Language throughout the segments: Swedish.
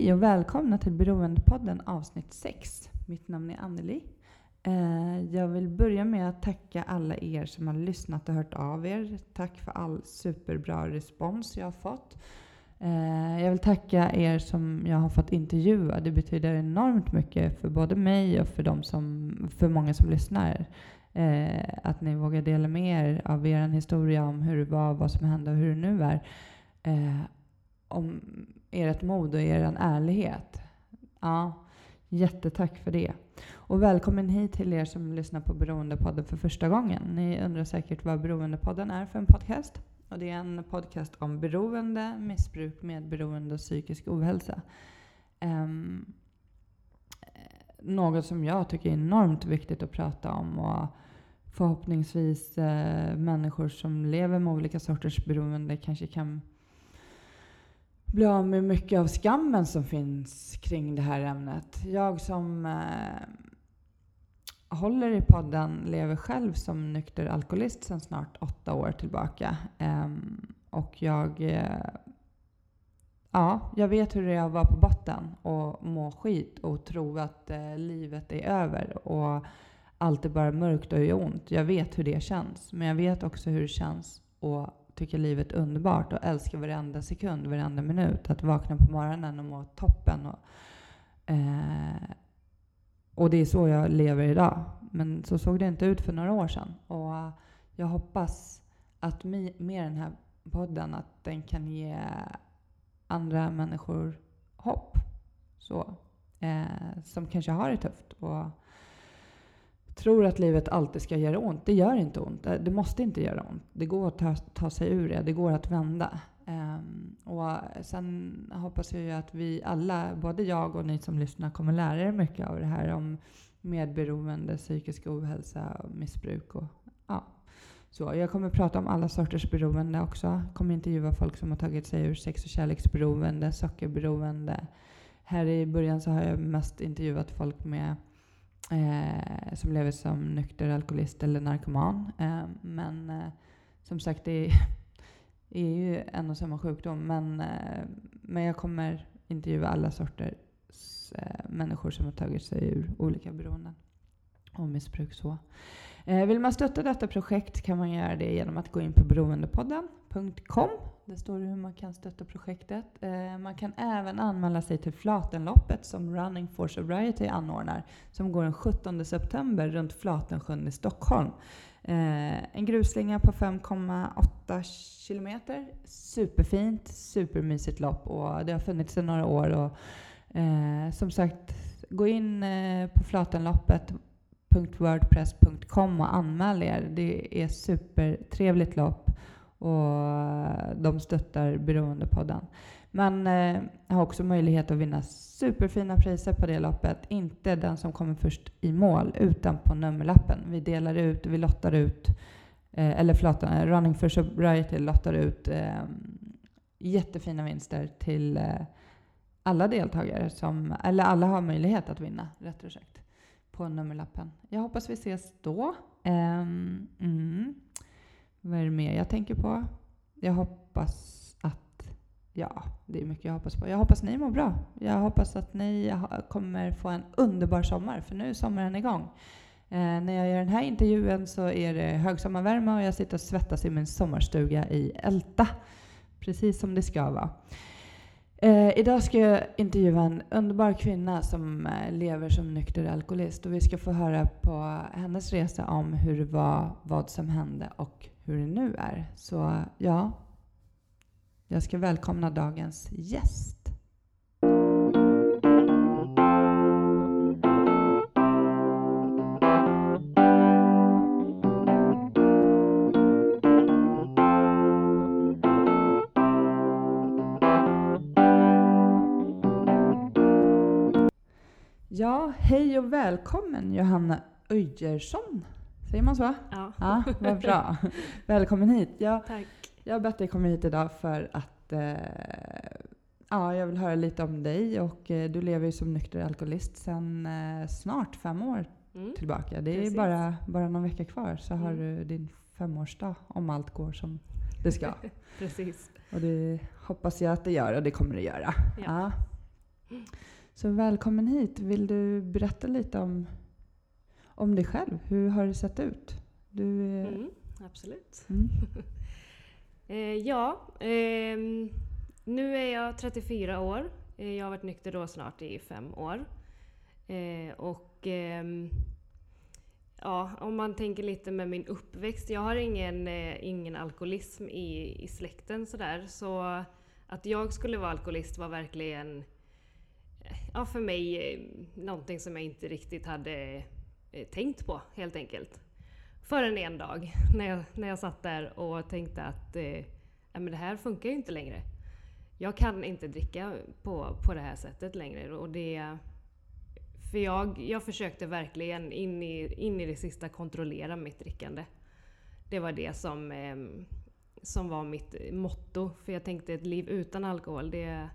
Hej och välkomna till Beroendepodden avsnitt 6. Mitt namn är Anneli. Eh, jag vill börja med att tacka alla er som har lyssnat och hört av er. Tack för all superbra respons jag har fått. Eh, jag vill tacka er som jag har fått intervjua. Det betyder enormt mycket för både mig och för, de som, för många som lyssnar. Eh, att ni vågar dela med er av er historia om hur det var, vad som hände och hur det nu är. om ert mod och er ärlighet. Ja, jättetack för det. Och välkommen hit till er som lyssnar på Beroendepodden för första gången. Ni undrar säkert vad Beroendepodden är för en podcast. Och det är en podcast om beroende, missbruk, medberoende och psykisk ohälsa. Um, något som jag tycker är enormt viktigt att prata om. Och förhoppningsvis eh, människor som lever med olika sorters beroende kanske kan bli av med mycket av skammen som finns kring det här ämnet. Jag som eh, håller i podden lever själv som nykter alkoholist sedan snart åtta år tillbaka. Eh, och jag, eh, ja, jag vet hur det är att vara på botten och må skit och tro att eh, livet är över och allt är bara mörkt och gör ont. Jag vet hur det känns, men jag vet också hur det känns att tycker livet är underbart och älskar varenda sekund, varenda minut. Att vakna på morgonen och må toppen. Och, eh, och det är så jag lever idag. Men så såg det inte ut för några år sedan. Och jag hoppas att med den här podden att den kan ge andra människor hopp. Så, eh, som kanske har det tufft. Och tror att livet alltid ska göra ont. Det gör inte ont. Eh, det måste inte göra ont. Det går att ta, ta sig ur det. Det går att vända. Um, och eh, sen hoppas jag ju att vi alla, både jag och ni som lyssnar, kommer lära er mycket av det här om medberoende, psykisk ohälsa och missbruk. Och, ja. Så jag kommer prata om alla sorters beroende också. Jag kommer intervjua folk som har tagit sig ur sex och kärleksberoende, sockerberoende. Här i början så har jag mest intervjuat folk med eh, som lever som nykter alkoholist eller narkoman. Eh, men eh, som sagt, det är, är, ju en och samma sjukdom. Men, eh, men jag kommer intervjua alla sorters eh, människor som har tagit sig ur olika beroenden och missbruk. Så. Eh, vill man stötta detta projekt kan man göra det genom att gå in på Beroendepodden beroendepodden.com det står hur man kan stötta projektet. Eh, man kan även anmäla sig till Flatenloppet som Running for Sobriety anordnar, som går den 17 september runt Flatensjön i Stockholm. Eh, en grusslinga på 5,8 kilometer. Superfint, supermysigt lopp och det har funnits i några år. Och, eh, som sagt, gå in på på flatenloppet.wordpress.com och anmäl er. Det är supertrevligt lopp och de stöttar Beroendepodden. Man eh, har också möjlighet att vinna superfina priser på det loppet. Inte den som kommer först i mål, utan på nummerlappen. Vi delar ut, vi lottar ut, eh, eller förlåt, eh, Running for Sobriety lottar ut eh, jättefina vinster till eh, alla deltagare, som, eller alla har möjlighet att vinna, rättare sagt, på nummerlappen. Jag hoppas vi ses då. Ehm, mm. Vad är det mer jag tänker på? Jag hoppas att... Ja, det är mycket jag hoppas på. Jag hoppas ni mår bra. Jag hoppas att ni kommer få en underbar sommar, för nu är sommaren igång. Eh, när jag gör den här intervjun så är det högsommarvärme och jag sitter och svettas i min sommarstuga i Älta. Precis som det ska vara. Eh, idag ska jag intervjua en underbar kvinna som eh, lever som nykter alkoholist och vi ska få höra på hennes resa om hur det var, vad som hände och hur det nu är. Så ja, jag ska välkomna dagens gäst. Ja, hej och välkommen Johanna Öjersson. Säger man så? Ja. ja vad bra. Välkommen hit. Jag, Tack. Jag har bett dig komma hit idag för att eh, ja, jag vill höra lite om dig. Och eh, du lever ju som nykter alkoholist sedan eh, snart fem år mm. tillbaka. Det Precis. är bara, bara någon vecka kvar så mm. har du din femårsdag om allt går som det ska. Precis. Och det hoppas jag att det gör och det kommer det göra. Ja. ja. Så välkommen hit. Vill du berätta lite om, om dig själv? Hur har det sett ut? Du är... Mm, absolut. Mm. Eh, ja, ehm, nu är jag 34 år. Eh, Jag har varit nykter då snart i fem år. Eh, och ehm, ja, om man tänker lite med min uppväxt. Jag har ingen, eh, ingen alkoholism i, i släkten sådär. Så att jag skulle vara alkoholist var verkligen eh, ja, för mig eh, någonting som jag inte riktigt hade eh, Eh, tänkt på helt enkelt. Förrän en dag när jag, när jag satt där och tänkte att eh, men det här funkar ju inte längre. Jag kan inte dricka på, på det här sättet längre. Och det, för jag, jag försökte verkligen in i, in i det sista kontrollera mitt drickande. Det var det som, eh, som var mitt motto. För jag tänkte ett liv utan alkohol, det,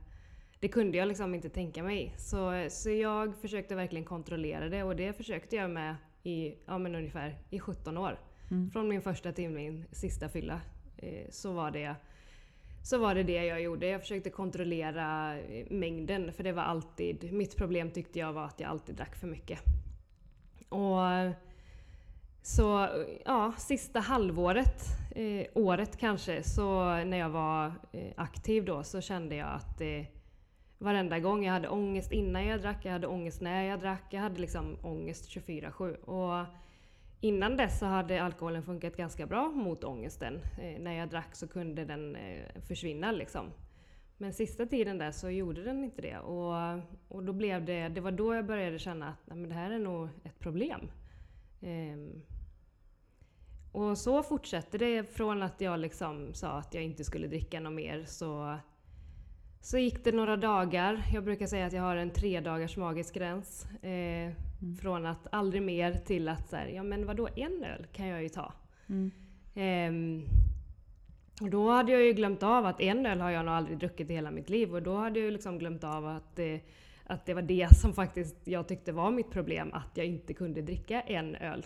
det kunde jag liksom inte tänka mig. Så, så jag försökte verkligen kontrollera det och det försökte jag med i ja, men ungefär i 17 år. Mm. Från min första till min sista fylla eh, så, var det, så var det det jag gjorde. Jag försökte kontrollera eh, mängden för det var alltid, mitt problem tyckte jag var att jag alltid drack för mycket. Och så ja, sista halvåret, eh, året kanske, så när jag var eh, aktiv då så kände jag att eh, varenda gång jag hade ångest innan jag drack, jag hade ångest när jag drack, jag hade liksom ångest 24-7. Och innan dess så hade alkoholen funkat ganska bra mot ångesten. Eh, när jag drack så kunde den eh, försvinna liksom. Men sista tiden där så gjorde den inte det. Och, och då blev det, det var då jag började känna att nej, men det här är nog ett problem. Ehm, och så fortsätter det från att jag liksom sa att jag inte skulle dricka något mer så, så gick det några dagar. Jag brukar säga att jag har en tre dagars magisk gräns. Eh, Från att aldrig mer till att så här, ja men vadå en öl kan jag ju ta. Mm. Ehm, och då hade jag ju glömt av att en öl har jag nog aldrig druckit i hela mitt liv och då hade jag ju liksom glömt av att, eh, att det var det som faktiskt jag tyckte var mitt problem, att jag inte kunde dricka en öl.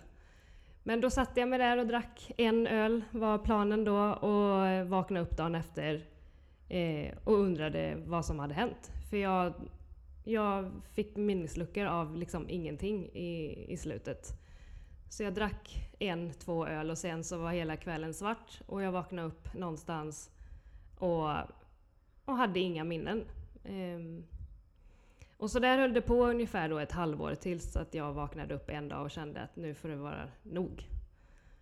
Men då satte jag mig där och drack en öl var planen då och vaknade upp dagen efter eh, och undrade vad som hade hänt. För jag, jag fick minnesluckor av liksom ingenting i, i slutet. Så jag drack en, två öl och sen så var hela kvällen svart och jag vaknade upp någonstans och, och hade inga minnen. Ehm, och så där höll det på ungefär då ett halvår tills att jag vaknade upp en dag och kände att nu får det vara nog.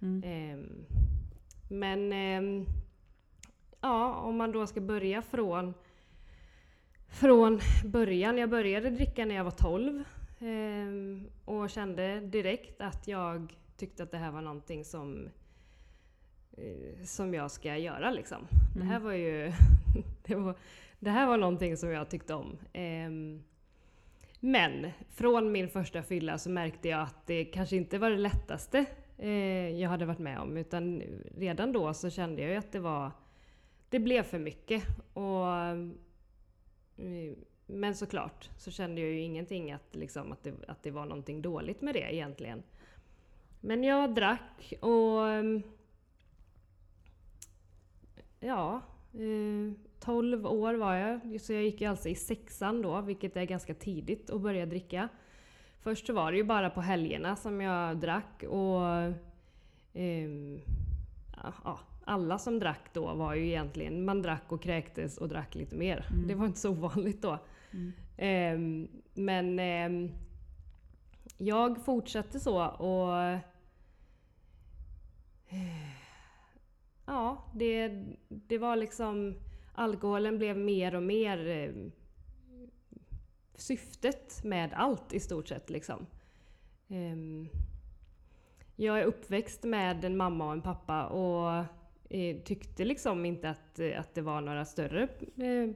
Mm. Ehm, men ehm, ja, om man då ska börja från, från början. Jag började dricka när jag var 12 ehm, och kände direkt att jag tyckte att det här var någonting som, eh, som jag ska göra. Liksom. Det här Mm. var ju det, var, det här var någonting som jag tyckte om. Ehm, men från min första fylla så märkte jag att det kanske inte var det lättaste eh, jag hade varit med om. Utan redan då så kände jag ju att det var... Det blev för mycket. Och, eh, men såklart så kände jag ju ingenting att, liksom, att, det, att det var någonting dåligt med det egentligen. Men jag drack och... Eh, ja, eh, 12 år var jag. Så jag gick alltså i sexan då, vilket är ganska tidigt att börja dricka. Först så var det ju bara på helgerna som jag drack och ehm, ja, alla som drack då var ju egentligen, man drack och kräktes och drack lite mer. Mm. Det var inte så ovanligt då. Mm. Ehm, men ehm, jag fortsatte så och Ja, det, det var liksom alkoholen blev mer och mer eh, syftet med allt i stort sett. Liksom. Ehm, jag är uppväxt med en mamma och en pappa och eh, tyckte liksom inte att, eh, att det var några större eh,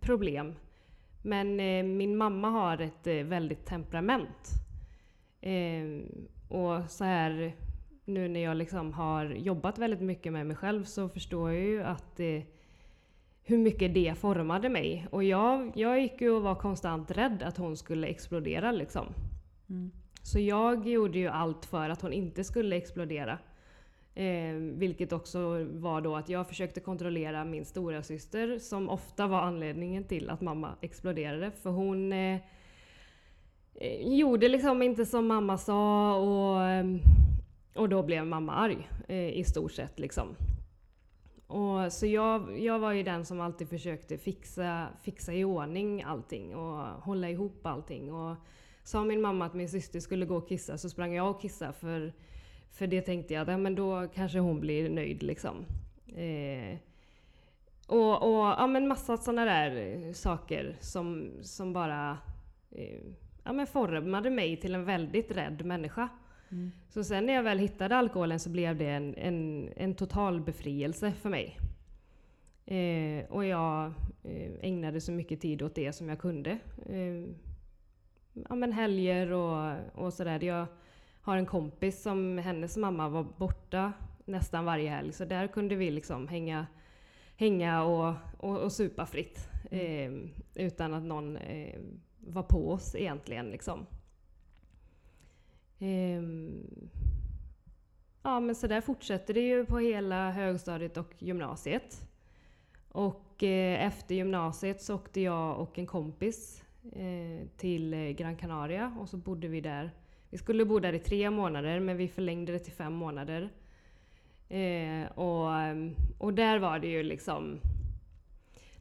problem. Men eh, min mamma har ett väldigt temperament. Ehm, och så här nu när jag liksom har jobbat väldigt mycket med mig själv så förstår jag ju att hur mycket det formade mig. Och jag, jag gick ju och var konstant rädd att hon skulle explodera liksom. Mm. Så jag gjorde ju allt för att hon inte skulle explodera. Eh, vilket också var då att jag försökte kontrollera min stora syster som ofta var anledningen till att mamma exploderade. För hon eh, eh gjorde liksom inte som mamma sa och, eh, och då blev mamma arg eh, i stort sett. Liksom. Och, så jag, jag var ju den som alltid försökte fixa, fixa i ordning allting och hålla ihop allting. Och sa min mamma att min syster skulle gå och kissa så sprang jag och kissade för, för det tänkte jag att ja, men då kanske hon blir nöjd liksom. Eh, och, och ja, men massa sådana där saker som, som bara eh, ja, men formade mig till en väldigt rädd människa. Mm. Så sen när jag väl hittade alkoholen så blev det en, en, en total befrielse för mig. Eh, och jag eh, ägnade så mycket tid åt det som jag kunde. Eh, ja, men helger och, och sådär. Jag har en kompis som hennes mamma var borta nästan varje helg. Så där kunde vi liksom hänga, hänga och, och, och supa fritt. Mm. Eh, utan att någon eh, var på oss egentligen. Liksom. Ehm, ja men så där fortsätter det ju på hela högstadiet och gymnasiet. Och eh, efter gymnasiet så åkte jag och en kompis eh, till eh, Gran Canaria och så bodde vi där. Vi skulle bo där i tre månader men vi förlängde det till fem månader. Eh, och, och där var det ju liksom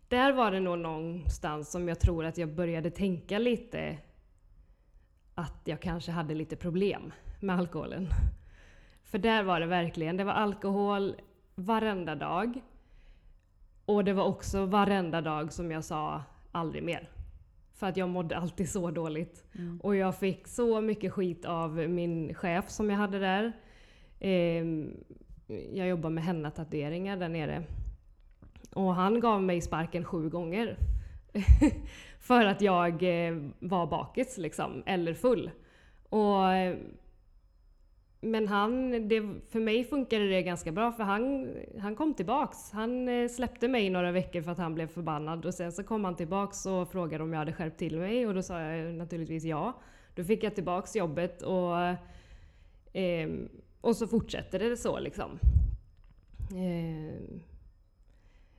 där var det nog någonstans som jag tror att jag började tänka lite att jag kanske hade lite problem med alkoholen. För där var det verkligen, det var alkohol varenda dag. Och det var också varenda dag som jag sa aldrig mer. För att jag mådde alltid så dåligt. Mm. Och jag fick så mycket skit av min chef som jag hade där. Eh, jag jobbar med henna-tatueringar där nere. Och han gav mig sparken sju gånger. för att jag eh, var bakis liksom, eller full. Och, men han, det, för mig funkade det ganska bra för han, han kom tillbaks. Han eh, släppte mig några veckor för att han blev förbannad och sen så kom han tillbaks och frågade om jag hade skärpt till mig och då sa jag naturligtvis ja. Då fick jag tillbaks jobbet och, eh, och så fortsätter det så liksom. Eh,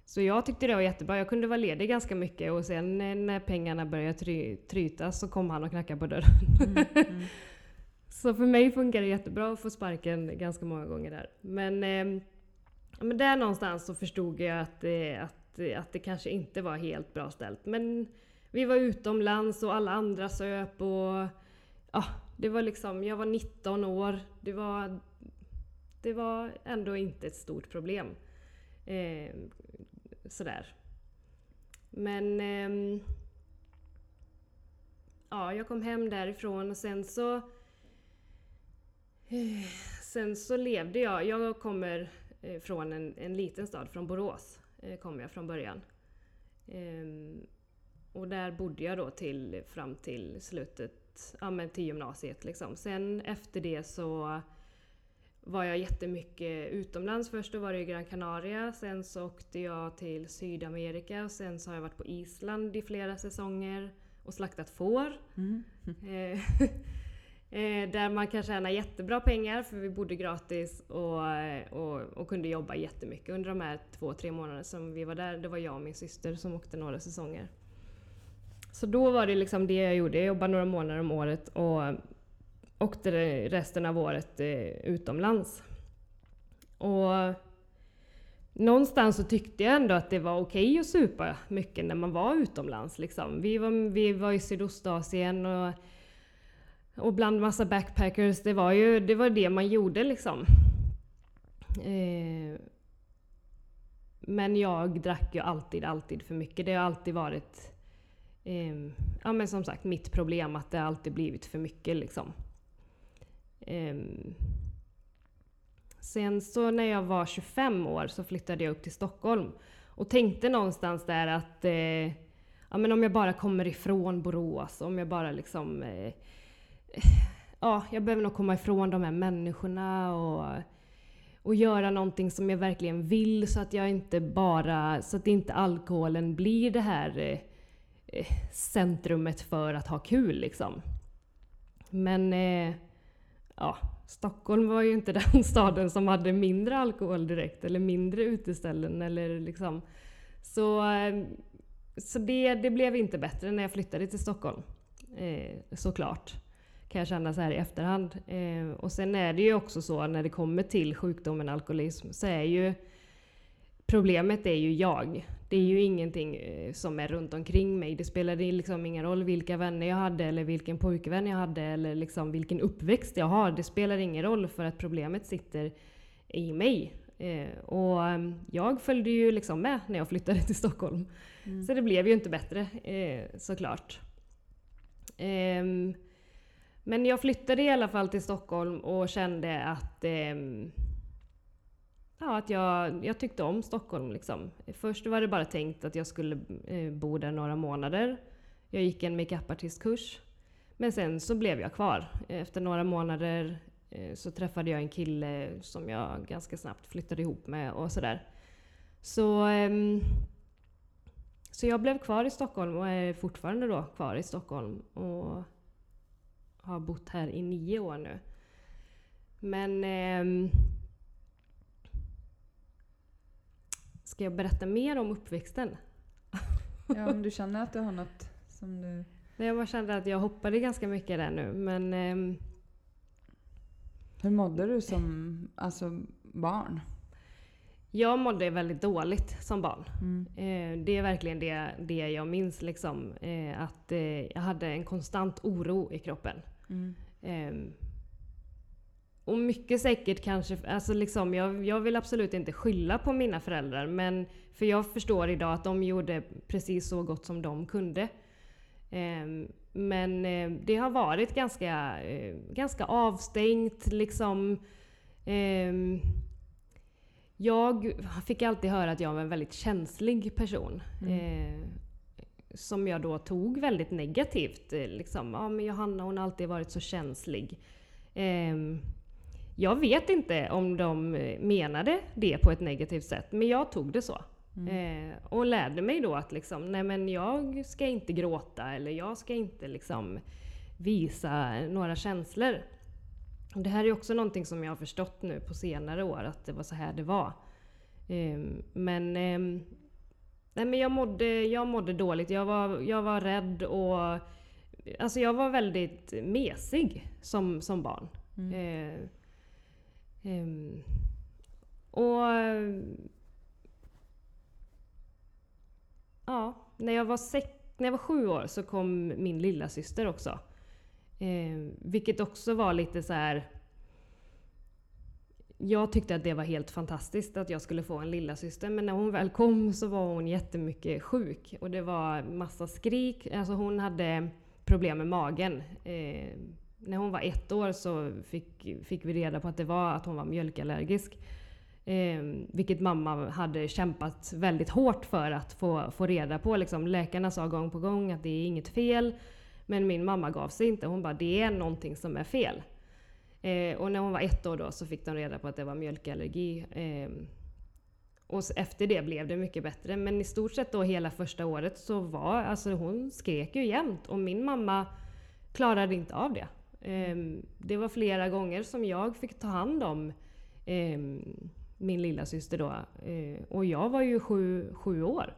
så jag tyckte det var jättebra. Jag kunde vara ledig ganska mycket och sen när pengarna började try tryta så kom han och knackade på dörren. Mm, mm. så för mig funkar det jättebra att få sparken ganska många gånger där. Men, eh, men där någonstans så förstod jag att, eh, att, att det kanske inte var helt bra ställt. Men vi var utomlands och alla andra söp och ja, det var liksom, jag var 19 år. Det var, det var ändå inte ett stort problem. Eh, sådär. Men eh, ja, jag kom hem därifrån och sen så Sen så levde jag, jag kommer eh, från en, en liten stad, från Borås eh, kom jag från början. Ehm, och där bodde jag då till, fram till slutet, ja men till gymnasiet liksom. Sen efter det så var jag jättemycket utomlands. Först då var det i Gran Canaria, sen så åkte jag till Sydamerika, sen så har jag varit på Island i flera säsonger och slaktat får. Mm. Eh, där man kan tjäna jättebra pengar för vi bodde gratis och, och, och, kunde jobba jättemycket under de här två, tre månaderna som vi var där. Det var jag och min syster som åkte några säsonger. Så då var det liksom det jag gjorde. Jag jobbade några månader om året och åkte resten av året eh, utomlands. Och någonstans så tyckte jag ändå att det var okej okay att supa mycket när man var utomlands. Liksom. Vi, var, vi var i Sydostasien och, och bland massa backpackers. Det var ju det, var det man gjorde liksom. Eh, men jag drack ju alltid, alltid för mycket. Det har alltid varit eh, ja, men som sagt mitt problem att det alltid blivit för mycket. Liksom. Eh, sen så när jag var 25 år så flyttade jag upp till Stockholm och tänkte någonstans där att eh, ja, men om jag bara kommer ifrån Borås, om jag bara liksom... Eh, Ja, jag behöver nog komma ifrån de här människorna och, och göra någonting som jag verkligen vill så att jag inte bara... Så att inte alkoholen blir det här eh, centrumet för att ha kul liksom. Men eh, ja, Stockholm var ju inte den staden som hade mindre alkohol direkt eller mindre uteställen eller liksom. Så, eh, så det, det blev inte bättre när jag flyttade till Stockholm. Eh, såklart. Kan jag känna så här i efterhand. Eh, och sen är det ju också så när det kommer till sjukdomen alkoholism så är ju problemet är ju jag. Det är ju ingenting eh, som är runt omkring mig. Det spelade liksom ingen roll vilka vänner jag hade eller vilken pojkvän jag hade eller liksom vilken uppväxt jag har. Det spelar ingen roll för att problemet sitter i mig. Eh, och jag följde ju liksom med när jag flyttade till Stockholm. Mm. Så det blev ju inte bättre eh, såklart. Eh, men jag flyttade i alla fall till Stockholm och kände att eh, ja, att jag, jag tyckte om Stockholm. Liksom. Först var det bara tänkt att jag skulle eh, bo där några månader. Jag gick en makeupartistkurs. Men sen så blev jag kvar. Efter några månader eh, så träffade jag en kille som jag ganska snabbt flyttade ihop med och sådär. Så, eh, så jag blev kvar i Stockholm och är fortfarande då kvar i Stockholm. Och har bott här i nio år nu. Men ehm, Ska jag berätta mer om uppväxten? Ja, om du känner att du har något som du... Nej, jag bara kände att jag hoppade ganska mycket där nu, men... Eh, Hur mådde du som alltså, barn? Jag mådde väldigt dåligt som barn. Mm. Eh, det är verkligen det, det jag minns. Liksom, eh, att eh, jag hade en konstant oro i kroppen. Mm. Ehm, och mycket säkert kanske, alltså liksom, jag, jag vill absolut inte skylla på mina föräldrar. Men, för jag förstår idag att de gjorde precis så gott som de kunde. Eh, men eh, det har varit ganska, eh, ganska avstängt liksom. Ehm, jag fick alltid höra att jag var en väldigt känslig person. Mm. Eh, som jag då tog väldigt negativt. Eh, liksom, ja, men Johanna hon har alltid varit så känslig. Um, jag vet inte om de menade det på ett negativt sätt, men jag tog det så. Mm. Eh, och lärde mig då att liksom, nej men jag ska inte gråta eller jag ska inte liksom visa några känslor. Och det här är också någonting som jag har förstått nu på senare år, att det var så här det var. Eh, men, eh, nej men jag, mådde, jag mådde dåligt, jag var, jag var rädd och alltså jag var väldigt mesig som, som barn. Mm. Eh, Um, och ja, när jag, var sex, när jag var sju år så kom min lilla syster också. Eh, vilket också var lite så här. Jag tyckte att det var helt fantastiskt att jag skulle få en lilla syster men när hon väl kom så var hon jättemycket sjuk. Och det var massa skrik. Alltså hon hade problem med magen. Eh, när hon var ett år så fick, fick vi reda på att det var att hon var mjölkallergisk. Eh, vilket mamma hade kämpat väldigt hårt för att få, få reda på. Liksom, läkarna sa gång på gång att det är inget fel. Men min mamma gav sig inte. Hon bara, det är någonting som är fel. Eh, och när hon var ett år då så fick de reda på att det var mjölkallergi. Eh, och efter det blev det mycket bättre. Men i stort sett då hela första året så var, alltså hon skrek ju jämt. Och min mamma klarade inte av det. Eh, det var flera gånger som jag fick ta hand om ehm, min lilla syster då. Eh, och jag var ju sju, sju år.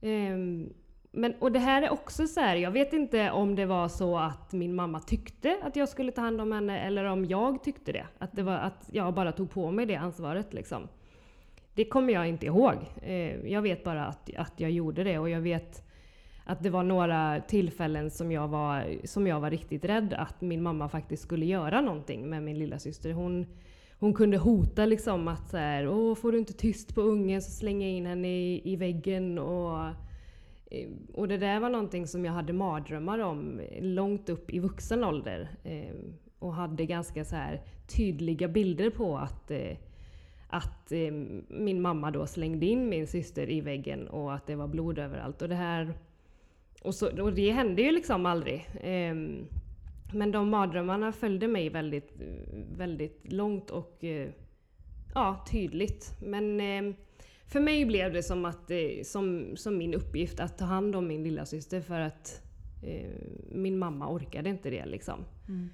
Ehm, men, och det här är också så här, jag vet inte om det var så att min mamma tyckte att jag skulle ta hand om henne eller om jag tyckte det. Att, det var, att jag bara tog på mig det ansvaret liksom. Det kommer jag inte ihåg. Eh, jag vet bara att, att jag gjorde det och jag vet att det var några tillfällen som jag, var, som jag var riktigt rädd att min mamma faktiskt skulle göra någonting med min lilla syster. Hon, hon kunde hota liksom att så här, Åh, får du inte tyst på ungen så slänger jag in henne i, i väggen. Och, Eh, och det där var någonting som jag hade mardrömmar om långt upp i vuxen ålder. Eh, och hade ganska så här tydliga bilder på att, eh, att eh, min mamma då slängde in min syster i väggen och att det var blod överallt. Och det här och, så, och det hände ju liksom aldrig. Eh, men de mardrömmarna följde mig väldigt, väldigt långt och ja, tydligt. Men för mig blev det som, att, uh, som, som min uppgift att ta hand om min lilla syster för att uh, min mamma orkade inte det. Liksom. Mm.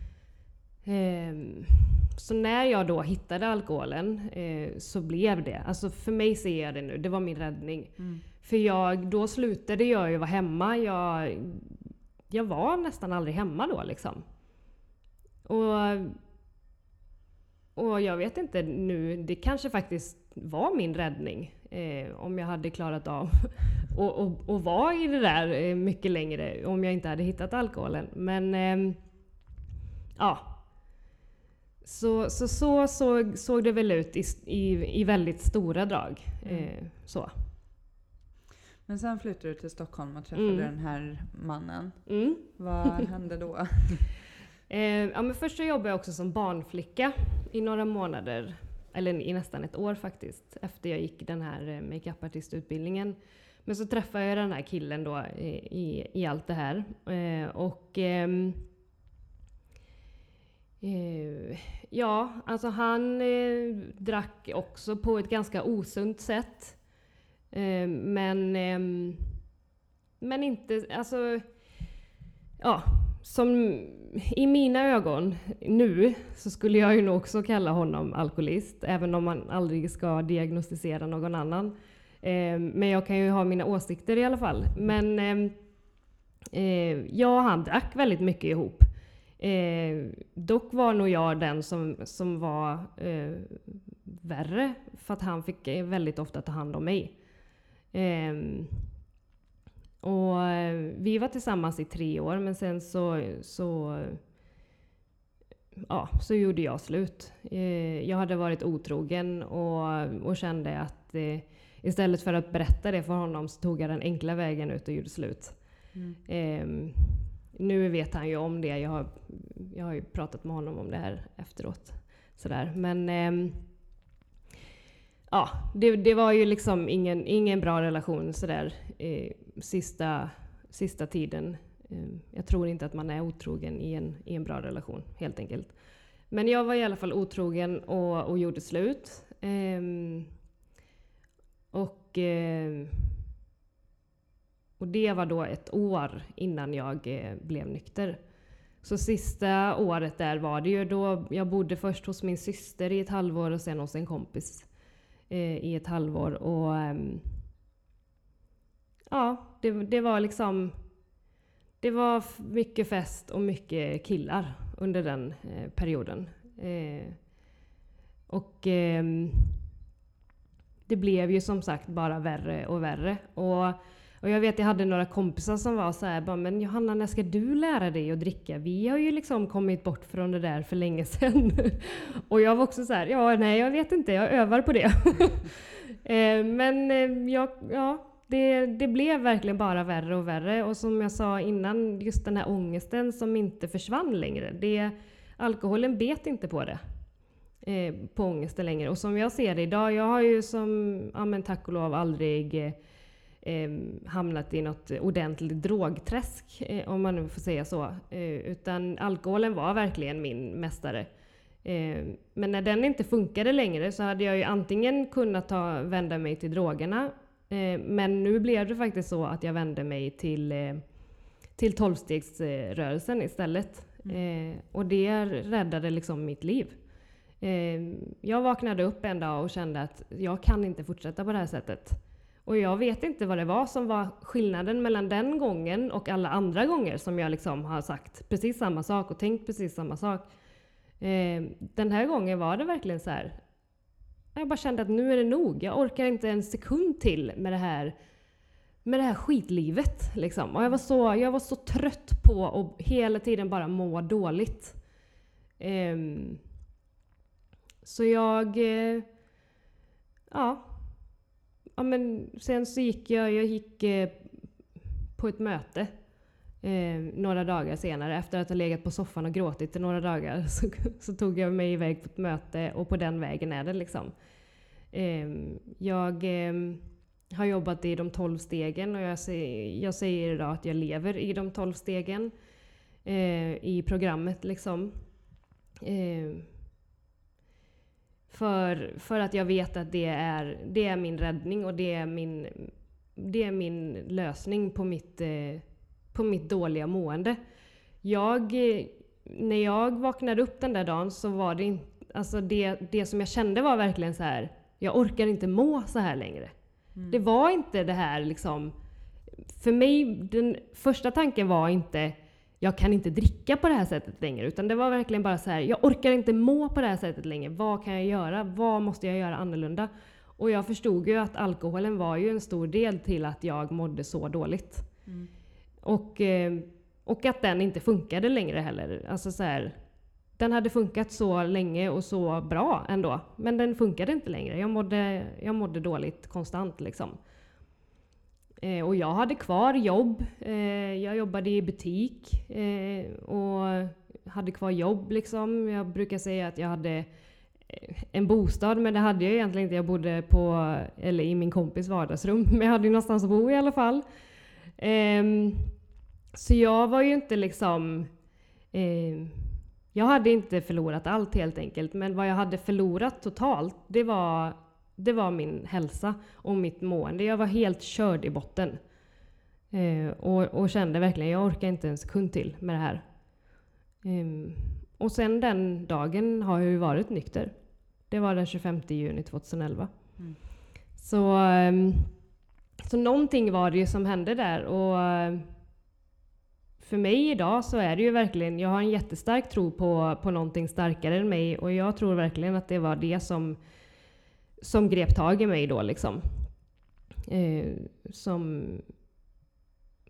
Ehm, så när jag då hittade alkoholen eh, så blev det, alltså för mig ser jag det nu, det var min räddning. Mm. För jag, då slutade jag ju vara hemma. Jag, jag var nästan aldrig hemma då liksom. Och, och jag vet inte nu, det kanske faktiskt var min räddning. Eh, om jag hade klarat av och, och, och vara i det där eh, mycket längre om jag inte hade hittat alkoholen. Men eh, ja. Så, så, så såg, såg det väl ut i, i, i väldigt stora drag. Eh, så. Men sen flyttade du till Stockholm och träffade Mm. den här mannen. Mm. Vad hände då? Eh, ja, men först så jobbade jag också som barnflicka i några månader, eller i nästan ett år faktiskt, efter jag gick den här eh, makeupartistutbildningen. Men så träffade jag den här killen då i, i, i allt det här. Eh, och eh, eh, ja, alltså han eh, drack också på ett ganska osunt sätt. Eh, men, ehm, men inte, alltså, ja, som i mina ögon nu så skulle jag ju nog också kalla honom alkoholist, även om man aldrig ska diagnostisera någon annan. Eh, men jag kan ju ha mina åsikter i alla fall. Men ehm, eh, jag ja, han drack väldigt mycket ihop. Eh, dock var nog jag den som, som var eh, värre, för att han fick eh, väldigt ofta ta hand om mig. Ehm, och eh, vi var tillsammans i tre år, men sen så, så, ja, så gjorde jag slut. Eh, jag hade varit otrogen och, och kände att eh, istället för att berätta det för honom så tog jag den enkla vägen ut och gjorde slut. Mm. Ehm, nu vet han ju om det. Jag har, jag har ju pratat med honom om det här efteråt. Sådär. Men ehm, ja, det, det var ju liksom ingen, ingen bra relation sådär eh, sista, sista tiden. Ehm, jag tror inte att man är otrogen i en, i en bra relation, helt enkelt. Men jag var i alla fall otrogen och, och gjorde slut. Ehm, och ehm, och det var då ett år innan jag eh, blev nykter. Så sista året där var det ju då jag bodde först hos min syster i ett halvår och sen hos en kompis eh, i ett halvår. Och ehm, ja, det, det var liksom det var mycket fest och mycket killar under den eh, perioden. Eh, och eh, det blev ju som sagt bara värre och värre. Och och jag vet jag hade några kompisar som var så här, bara, men Johanna när ska du lära dig att dricka? Vi har ju liksom kommit bort från det där för länge sedan. och jag var också så här, ja nej jag vet inte, jag övar på det. eh, men eh, jag, ja, det, det blev verkligen bara värre och värre. Och som jag sa innan, just den här ångesten som inte försvann längre. Det, alkoholen bet inte på det. Eh, på ångesten längre. Och som jag ser det idag, jag har ju som, ja men tack och lov aldrig eh, eh hamnat i något ordentligt drogträsk, eh, om man nu får säga så. Eh, utan alkoholen var verkligen min mästare. Eh, men när den inte funkade längre så hade jag ju antingen kunnat ta, vända mig till drogerna, men nu blev det faktiskt så att jag vände mig till, eh, till tolvstegsrörelsen istället. Eh, och det räddade liksom mitt liv. Eh, jag vaknade upp en dag och kände att jag kan inte fortsätta på det här sättet. Och jag vet inte vad det var som var skillnaden mellan den gången och alla andra gånger som jag liksom har sagt precis samma sak och tänkt precis samma sak. Eh, den här gången var det verkligen så här. Jag bara kände att nu är det nog. Jag orkar inte en sekund till med det här, med det här skitlivet. Liksom. Och jag, var så, jag var så trött på att hela tiden bara må dåligt. Um, så jag... Uh, Ja, ja, men sen så gick jag, jag gick uh, på ett möte eh, några dagar senare. Efter att ha legat på soffan och gråtit i några dagar så, så tog jag mig iväg på ett möte och på den vägen är det liksom. Eh, jag eh, har jobbat i de 12 stegen och jag säger, jag säger idag att jag lever i de 12 stegen eh, i programmet liksom. Eh, för, för att jag vet att det är, det är min räddning och det är min, det är min lösning på mitt, eh, på mitt dåliga mående. Jag, eh, när jag vaknade upp den där dagen så var det inte, alltså det, det som jag kände var verkligen så här. jag orkar inte må så här längre. Mm. Det var inte det här liksom, för mig, den första tanken var inte jag kan inte dricka på det här sättet längre. Utan det var verkligen bara så här, jag orkar inte må på det här sättet längre. Vad kan jag göra? Vad måste jag göra annorlunda? Och jag förstod ju att alkoholen var ju en stor del till att jag mådde så dåligt. Mm. Och, eh, och att den inte funkade längre heller. Alltså så här, den hade funkat så länge och så bra ändå. Men den funkade inte längre. Jag mådde, jag mådde dåligt konstant liksom. Eh, och jag hade kvar jobb. Eh, jag jobbade i butik eh, och hade kvar jobb liksom. Jag brukar säga att jag hade eh, en bostad, men det hade jag egentligen inte. Jag bodde på, eller i min kompis vardagsrum, men jag hade ju någonstans att bo i alla fall. Ehm, Ehm, så jag var ju inte liksom... Eh, jag hade inte förlorat allt helt enkelt, men vad jag hade förlorat totalt, det var det var min hälsa och mitt mående. Jag var helt körd i botten. Eh, och, och, kände verkligen, jag orkar inte en sekund till med det här. Eh, och sen den dagen har jag ju varit nykter. Det var den 25 juni 2011. Mm. Så, eh, så någonting var det ju som hände där. Och för mig idag så är det ju verkligen, jag har en jättestark tro på, på någonting starkare än mig och jag tror verkligen att det var det som som grep tag i mig då liksom. Eh, som,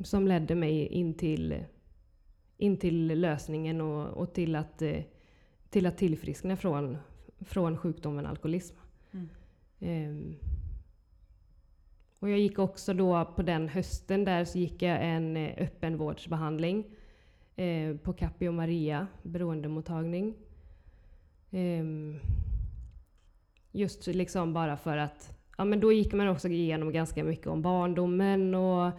som ledde mig in till, in till lösningen och, och till, att, eh, till att tillfriskna från, från sjukdomen alkoholism. Mm. Eh, och jag gick också då på den hösten där så gick jag en eh, öppenvårdsbehandling eh, på Capio Maria beroendemottagning. Eh, Just liksom bara för att, ja men då gick man också igenom ganska mycket om barndomen och,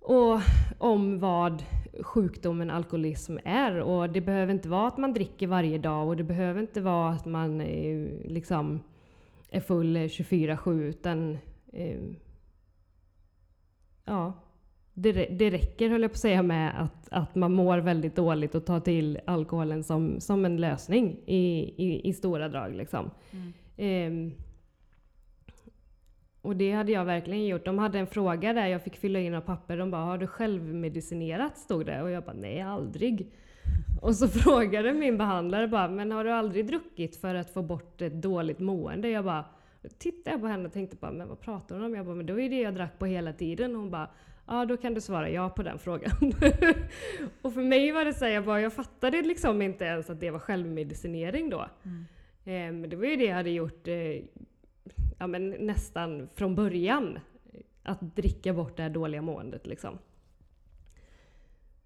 och om vad sjukdomen alkoholism är. Och det behöver inte vara att man dricker varje dag och det behöver inte vara att man eh, liksom är full eh, 24-7 utan eh, ja, det, det räcker höll jag på att säga med att, att man mår väldigt dåligt och tar till alkoholen som, som en lösning i, i, i stora drag. Liksom. Mm. Eh, och det hade jag verkligen gjort. De hade en fråga där jag fick fylla in några papper. De bara, har du självmedicinerat? Stod det. Och jag bara, nej aldrig. Och så frågade min behandlare bara, men har du aldrig druckit för att få bort ett dåligt mående? Jag bara, tittade på henne och tänkte bara, men vad pratar hon om? Jag bara, men var ju det jag drack på hela tiden. Och hon bara, Ja, då kan du svara ja på den frågan. och för mig var det så här, jag, bara, jag fattade liksom inte ens att det var självmedicinering då. Mm. Eh, men det var ju det jag hade gjort eh, ja, men nästan från början. Att dricka bort det här dåliga måendet liksom.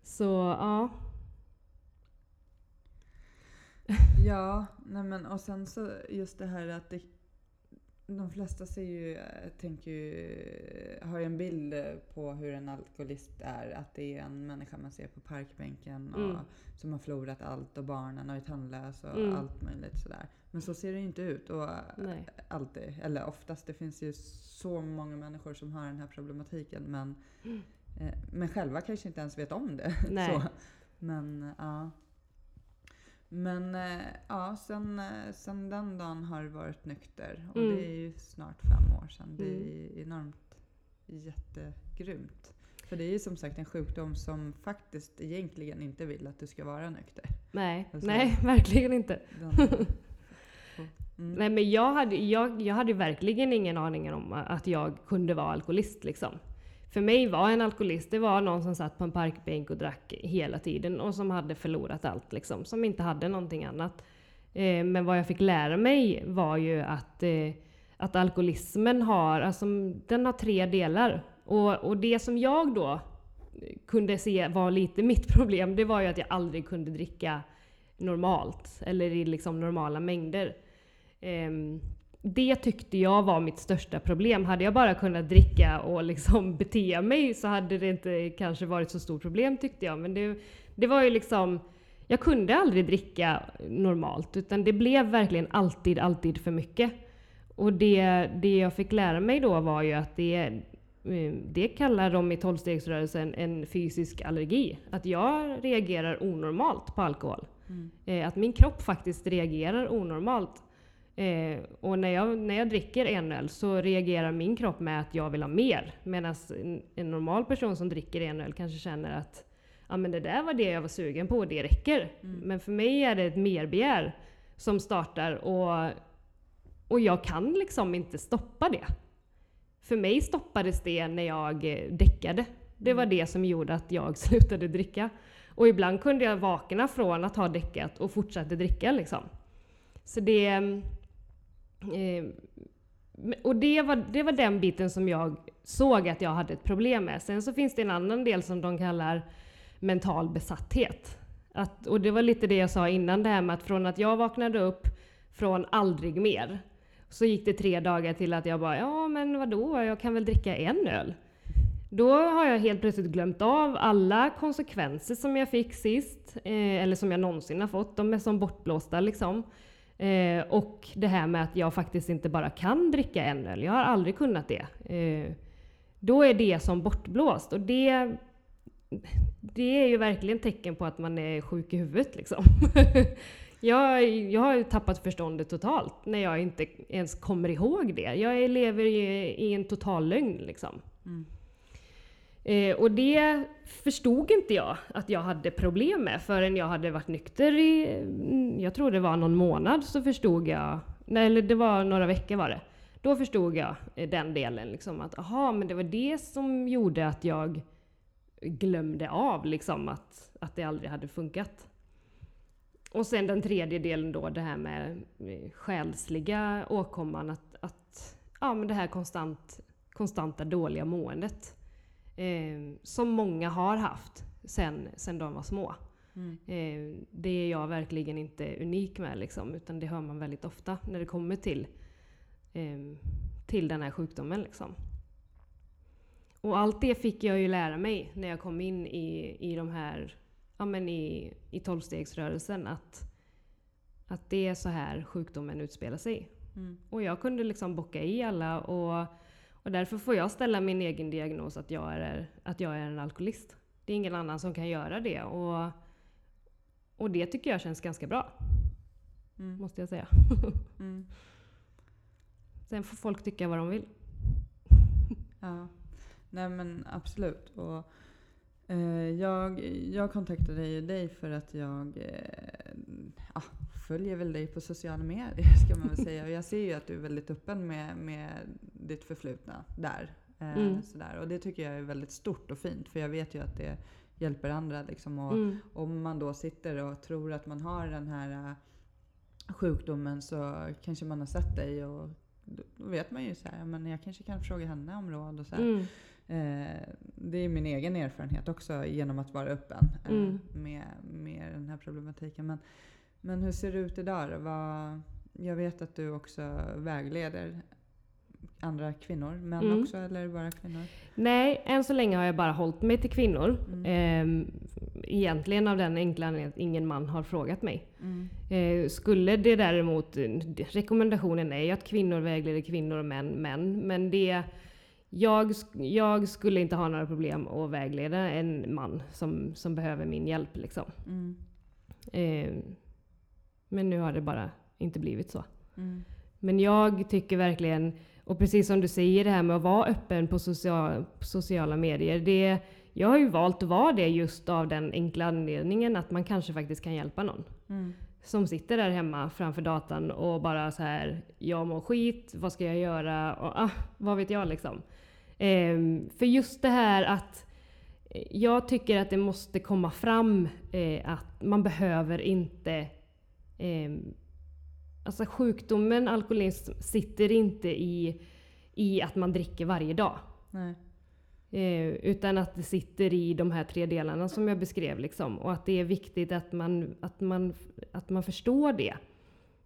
Så ja. ja, nej men och sen så just det här att det de flesta ser ju, eh, tänker ju, har ju en bild på hur en alkoholist är. Att det är en människa man ser på parkbänken och mm. som har förlorat allt och barnen och är tandlös och mm. allt möjligt sådär. Men så ser det ju inte ut. Och Nej. alltid, eller oftast, det finns ju så många människor som har den här problematiken men, mm. eh, men själva kanske inte ens vet om det. Men ja. Men eh, ja, sen, eh, sen den dagen har det varit nykter. Och mm. det är ju snart fem år sedan. Det är mm. enormt jättegrymt. För det är ju som sagt en sjukdom som faktiskt egentligen inte vill att du ska vara nykter. Nej, alltså, nej verkligen inte. Den, mm. Nej men jag hade, jag, jag hade verkligen ingen aning om att jag kunde vara alkoholist liksom för mig var en alkoholist, det var någon som satt på en parkbänk och drack hela tiden och som hade förlorat allt liksom, som inte hade någonting annat. Eh, men vad jag fick lära mig var ju att, eh, att alkoholismen har, alltså, den har tre delar. Och, och det som jag då kunde se var lite mitt problem, det var ju att jag aldrig kunde dricka normalt, eller i liksom normala mängder. Eh, det tyckte jag var mitt största problem. Hade jag bara kunnat dricka och liksom bete mig så hade det inte kanske varit så stort problem tyckte jag. Men det, det var ju liksom, jag kunde aldrig dricka normalt utan det blev verkligen alltid, alltid för mycket. Och det, det jag fick lära mig då var ju att det, eh, det kallar de i tolvstegsrörelsen en fysisk allergi. Att jag reagerar onormalt på alkohol. Mm. Eh, att min kropp faktiskt reagerar onormalt. Eh, och när jag, när jag dricker en öl så reagerar min kropp med att jag vill ha mer. Medan en, en normal person som dricker en öl kanske känner att ja men det där var det jag var sugen på, det räcker. Mm. Men för mig är det ett merbegär som startar och, och jag kan liksom inte stoppa det. För mig stoppades det när jag eh, däckade. Det var det som gjorde att jag slutade dricka. Och ibland kunde jag vakna från att ha däckat och fortsätta dricka liksom. Så det... Eh, och det var, det var den biten som jag såg att jag hade ett problem med. Sen så finns det en annan del som de kallar mental besatthet. Att, och det var lite det jag sa innan det här med att från att jag vaknade upp från aldrig mer. Så gick det tre dagar till att jag bara, ja men vadå, jag kan väl dricka en öl. Då har jag helt plötsligt glömt av alla konsekvenser som jag fick sist, eh, eller som jag någonsin har fått. De är som bortblåsta liksom. Eh, och det här med att jag faktiskt inte bara kan dricka en öl. Jag har aldrig kunnat det. Eh, då är det som bortblåst. Och det, det är ju verkligen tecken på att man är sjuk i huvudet liksom. jag, jag har ju tappat förståndet totalt när jag inte ens kommer ihåg det. Jag lever i, i en total lögn liksom. Mm. Eh, och det förstod inte jag att jag hade problem med förrän jag hade varit nykter i, mm, jag tror det var någon månad, så förstod jag, nej eller det var några veckor var det. Då förstod jag eh, den delen, liksom att aha, men det var det som gjorde att jag glömde av liksom att, att det aldrig hade funkat. Och sen den tredje delen då, det här med eh, själsliga åkomman, att, att ja, men det här konstant, konstanta dåliga måendet. Eh, som många har haft sen, sen de var små. Mm. Eh, det är jag verkligen inte unik med liksom, utan det hör man väldigt ofta när det kommer till, eh, till den här sjukdomen. Liksom. Och allt det fick jag ju lära mig när jag kom in i, i de här, ja men i, i tolvstegsrörelsen, att, att det är så här sjukdomen utspelar sig. Mm. Och jag kunde liksom bocka i alla och, och därför får jag ställa min egen diagnos att jag, är, att jag är en alkoholist. Det är ingen annan som kan göra det. Och, och det tycker jag känns ganska bra, Mm. måste jag säga. Mm. Sen får folk tycka vad de vill. Ja, nej men absolut. Och, eh, jag, jag kontaktade ju dig för att jag eh, ja, följer väl dig på sociala medier ska man väl säga. Och jag ser ju att du är väldigt öppen med, med ditt förflutna där. Eh, Mm. sådär. Och det tycker jag är väldigt stort och fint för jag vet ju att det hjälper andra. Liksom, och, Mm. om man då sitter och tror att man har den här äh, sjukdomen så kanske man har sett dig och då vet man ju så här, men jag kanske kan fråga henne om råd och så. Mm. Eh, det är min egen erfarenhet också genom att vara öppen eh, Mm. med, med den här problematiken. Men, men hur ser det ut idag? Vad, jag vet att du också vägleder andra kvinnor, män Mm. också eller bara kvinnor? Nej, än så länge har jag bara hållit mig till kvinnor. Mm. Ehm, egentligen av den enkla anledningen att ingen man har frågat mig. Mm. Eh, skulle det däremot, rekommendationen är ju att kvinnor vägleder kvinnor och män män. Men det, jag, jag skulle inte ha några problem att vägleda en man som, som behöver min hjälp. Liksom. Mm. Men nu har det bara inte blivit så. Mm. Men jag tycker verkligen, och precis som du säger det här med att vara öppen på social, sociala medier. Det, jag har ju valt att vara det just av den enkla anledningen att man kanske faktiskt kan hjälpa någon. Mm. Som sitter där hemma framför datan och bara så här, jag mår skit, vad ska jag göra? Och, ah, vad vet jag liksom. Ehm, för just det här att eh, jag tycker att det måste komma fram eh, att man behöver inte ehm, Alltså sjukdomen alkoholism sitter inte i, i att man dricker varje dag. Eh, utan att det sitter i de här tre delarna som jag beskrev. Liksom. Och att det är viktigt att man, att man, att man förstår det.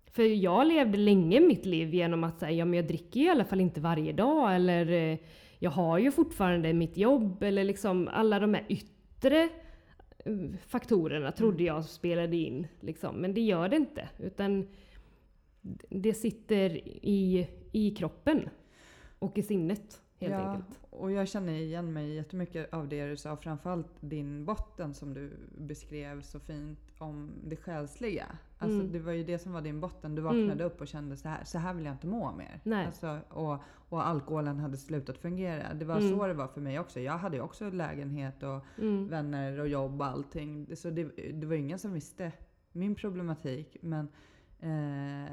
För jag levde länge mitt liv genom att säga, ja men jag dricker i alla fall inte varje dag. Eller eh, jag har ju fortfarande mitt jobb. Eller liksom alla de här yttre eh, faktorerna trodde jag spelade in. Liksom. Men det gör det inte. Utan det sitter i, i kroppen och i sinnet helt ja, enkelt. och jag känner igen mig jättemycket av det du sa. Framförallt din botten som du beskrev så fint om det själsliga. Alltså Mm. det var ju det som var din botten. Du vaknade Mm. upp och kände så här, så här vill jag inte må mer. Nej. Alltså, och, och alkoholen hade slutat fungera. Det var Mm. så det var för mig också. Jag hade ju också lägenhet och Mm. vänner och jobb och allting. Så det, det var ingen som visste min problematik. Men, eh,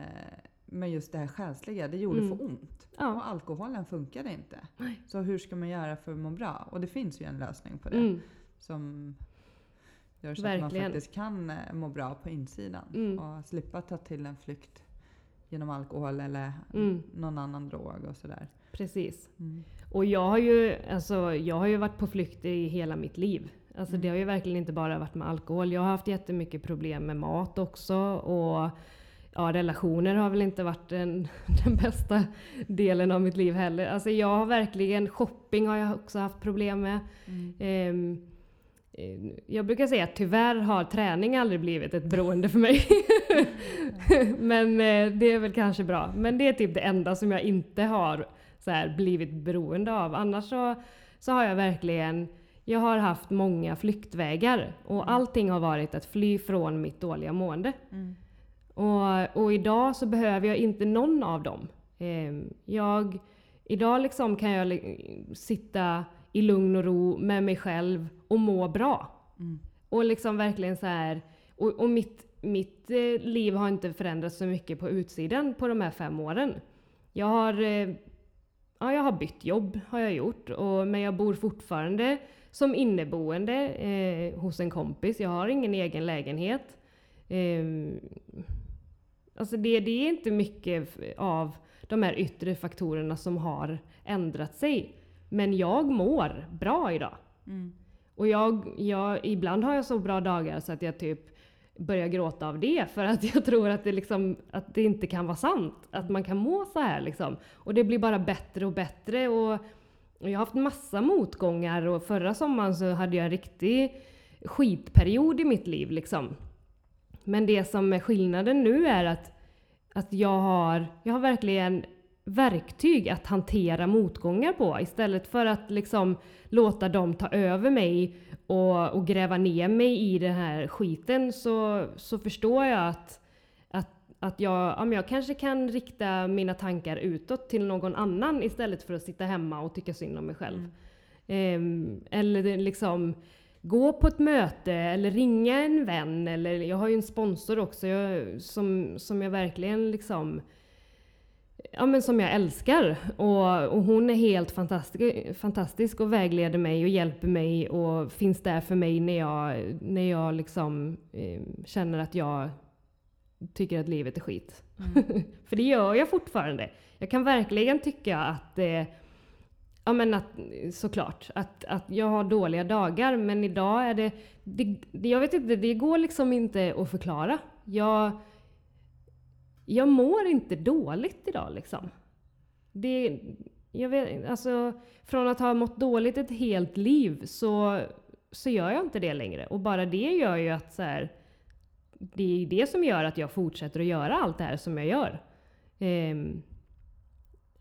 men just det här själsliga, det gjorde Mm. för ont. Ja. Och alkoholen funkade inte. Så hur ska man göra för att må bra? Och det finns ju en lösning på det. Mm. Som gör så att man Verkligen. faktiskt kan eh, må bra på insidan. Mm. Och slippa ta till en flykt genom alkohol eller Mm. någon annan drog och sådär. Precis. Mm. Och jag har, ju, alltså, jag har ju varit på flykt i hela mitt liv. Alltså, Mm. Det har ju verkligen inte bara varit med alkohol. Jag har haft jättemycket problem med mat också. Och ja, relationer har väl inte varit den, den bästa delen av mitt liv heller. Alltså, jag har verkligen, shopping har jag också haft problem med. Mm. Eh, jag brukar säga att tyvärr har träning aldrig blivit ett beroende för mig. Men eh, det är väl kanske bra. Men det är typ det enda som jag inte har så här, blivit beroende av. Annars så, så har jag verkligen jag har haft många flyktvägar och allting har varit att fly från mitt dåliga mående. Mm. Och, och idag så behöver jag inte någon av dem. Ehm, jag, idag liksom kan jag sitta i lugn och ro med mig själv och må bra. Mm. Och liksom verkligen så här. Och, och mitt, mitt eh, liv har inte förändrats så mycket på utsidan på de här fem åren. Jag har, eh, ja, jag har bytt jobb, har jag gjort. Och, men jag bor fortfarande som inneboende eh, hos en kompis. Jag har ingen egen lägenhet. Ehm, alltså det, det är inte mycket av de här yttre faktorerna som har ändrat sig. Men jag mår bra idag. Mm. Och jag, jag, ibland har jag så bra dagar så att jag typ börjar gråta av det för att jag tror att det, liksom, att det inte kan vara sant. Att man kan må så här liksom. Och det blir bara bättre och bättre. Och, jag har haft massa motgångar och förra sommaren så hade jag en riktig skitperiod i mitt liv liksom. Men det som är skillnaden nu är att, att jag, har, jag har verkligen verktyg att hantera motgångar på istället för att liksom låta dem ta över mig och, och gräva ner mig i den här skiten så, så förstår jag att, att, att jag, ja, jag kanske kan rikta mina tankar utåt till någon annan istället för att sitta hemma och tycka synd om mig själv. Ehm, eller det liksom gå på ett möte eller ringa en vän. Eller, jag har ju en sponsor också jag, som, som jag verkligen liksom Ja men som jag älskar. Och, och hon är helt fantastisk, fantastisk och vägleder mig och hjälper mig och finns där för mig när jag, när jag liksom eh, känner att jag tycker att livet är skit. Mm. för det gör jag fortfarande. Jag kan verkligen tycka att eh, Ja men att, såklart, att, att jag har dåliga dagar men idag är det, det, Jag vet inte, det går liksom inte att förklara. Jag, jag mår inte dåligt idag liksom. Det, jag vet, alltså, från att ha mått dåligt ett helt liv så, så gör jag inte det längre. Och bara det gör ju att så här, det är det som gör att jag fortsätter att göra allt det här som jag gör. Ehm,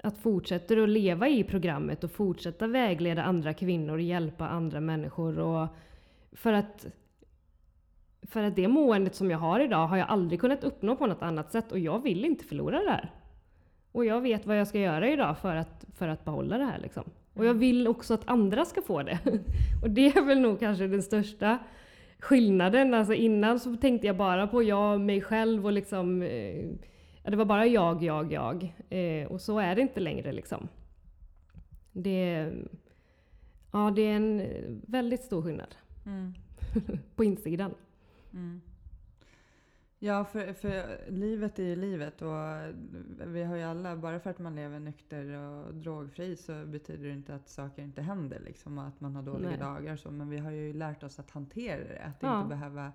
att fortsätta att leva i programmet och fortsätta vägleda andra kvinnor och hjälpa andra människor. Och för, att, för att det måendet som jag har idag har jag aldrig kunnat uppnå på något annat sätt och jag vill inte förlora det här. Och jag vet vad jag ska göra idag för att, för att behålla det här. Liksom. Och jag vill också att andra ska få det. och det är väl nog kanske den största skillnaden. Alltså innan så tänkte jag bara på jag, mig själv och liksom eh, det var bara jag, jag, jag. Eh, och så är det inte längre liksom. Det, ja, det är en väldigt stor skillnad Mm. på insidan. Mm. Ja, för, för livet är ju livet och vi har ju alla, bara för att man lever nykter och drogfri så betyder det inte att saker inte händer liksom och att man har dåliga Nej. dagar så. Men vi har ju lärt oss att hantera det, att Ja. inte behöva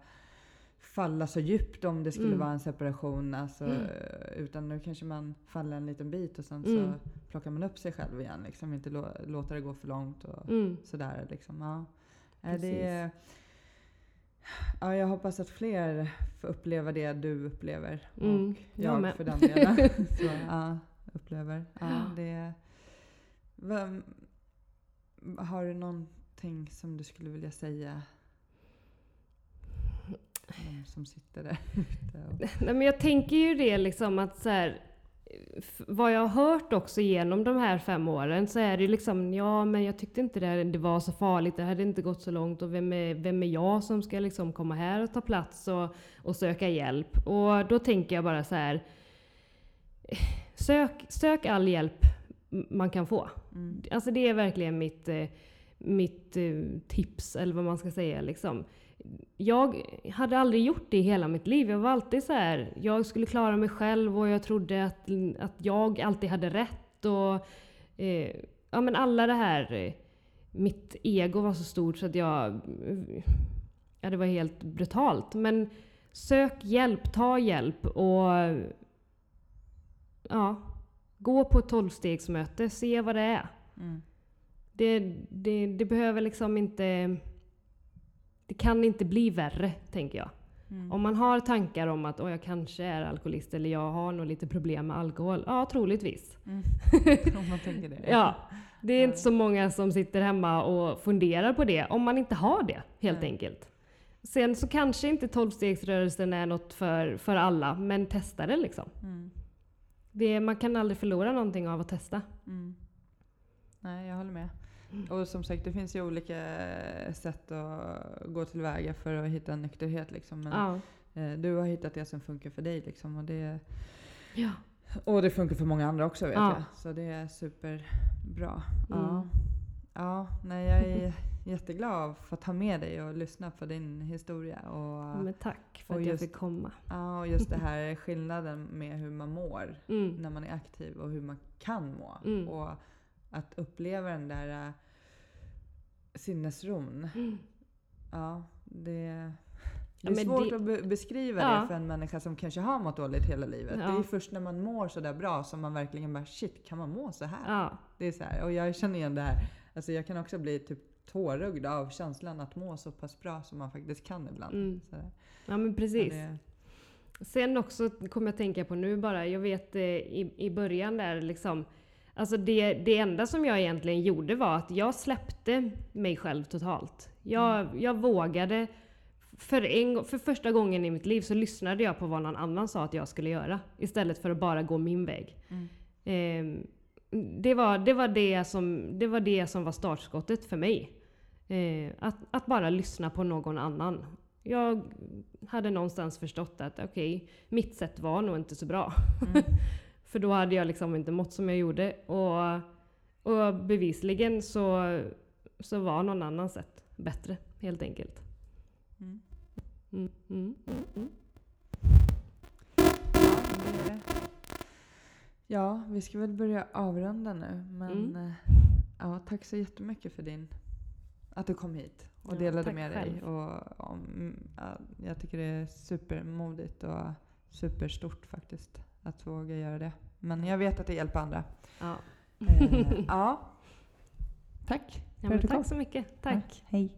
falla så djupt om det skulle Mm. vara en separation. Alltså, Mm. Utan nu kanske man faller en liten bit och sen Mm. så plockar man upp sig själv igen. Liksom, inte lå, låta det gå för långt och Mm. sådär. Liksom. Ja. Det, Precis. Ja, jag hoppas att fler får uppleva det du upplever. Mm, Och jag jag med. för den delen så, ja, upplever. Ja, det Vem, har du någonting som du skulle vilja säga? De som sitter där ute och... Nej, men jag tänker ju det liksom att så här, vad jag har hört också genom de här fem åren så är det liksom, ja men jag tyckte inte det, det var så farligt, det hade inte gått så långt och vem är, vem är jag som ska liksom komma här och ta plats och, och söka hjälp? Och då tänker jag bara så här, sök, sök all hjälp man kan få. Mm. Alltså det är verkligen mitt, eh, mitt eh, tips, eller vad man ska säga. Liksom. Jag hade aldrig gjort det i hela mitt liv. Jag var alltid så här, jag skulle klara mig själv och jag trodde att, att jag alltid hade rätt. Och, eh, ja men alla det här, eh, mitt ego var så stort så att jag, ja det var helt brutalt. Men sök hjälp, ta hjälp och ja, gå på ett tolvstegsmöte, se vad det är. Mm. Det, det, det behöver liksom inte... Det kan inte bli värre, tänker jag. Mm. Om man har tankar om att jag kanske är alkoholist eller jag har nog lite problem med alkohol. Ja, troligtvis. Mm. Om man tänker det. Ja, det är Ja. inte så många som sitter hemma och funderar på det om man inte har det, helt Nej. enkelt. Sen så kanske inte tolvstegsrörelsen är något för, för alla, men testa det liksom. Mm. Det, man kan aldrig förlora någonting av att testa. Mm. Nej, jag håller med. Och som sagt, det finns ju olika sätt att gå tillväga för att hitta en nykterhet. Liksom. Men Ja. eh, du har hittat det som funkar för dig. Liksom, och, det, ja. och det funkar för många andra också vet Ja. jag. Så det är superbra. Ja. Mm. Ja, nej, jag är jätteglad för att ta med dig och lyssna på din historia. Och, Men tack för att jag just- fick komma. ja, och just det här skillnaden med hur man mår Mm. när man är aktiv och hur man kan må. Mm. Och att uppleva den där äh, sinnesron. Mm. Ja, det, det Ja, är men svårt det- att be beskriva Ja. det för en människa som kanske har mått dåligt hela livet. Det är Ja. först när man mår sådär bra som man verkligen bara shit, kan man må så här? Ja. Det är så här. Och jag känner igen det här. Alltså jag kan också bli typ tårögd av känslan att må så pass bra som man faktiskt kan ibland. Mm. Ja, men Ja, precis. det- Sen också kommer jag tänka på nu bara, jag vet eh, i, i början där liksom, alltså det, det enda som jag egentligen gjorde var att jag släppte mig själv totalt. Jag, jag vågade, för, en, för första gången i mitt liv så lyssnade jag på vad någon annan sa att jag skulle göra, istället för att bara gå min väg. Mm. Ehm, det, var, det, var det, som, det var det som var startskottet för mig. Eh, att, att bara lyssna på någon annan. Jag hade någonstans förstått att okej, mitt sätt var nog inte så bra. Mm. för då hade jag liksom inte mått som jag gjorde. Och, och bevisligen så, så var någon annan sätt bättre, helt enkelt. Mm. Mm, mm, mm, mm. Ja, vi ska väl börja avrunda nu. Men Mm. eh, ja, tack så jättemycket för din, att du kom hit och Ja, delade med dig. själv. Och, om, mm, ja, jag tycker det är supermodigt och superstort faktiskt att våga göra det. Men jag vet att det hjälper andra. Ja. Eh, ja. Tack Ja, tack så mycket. Tack. Hej.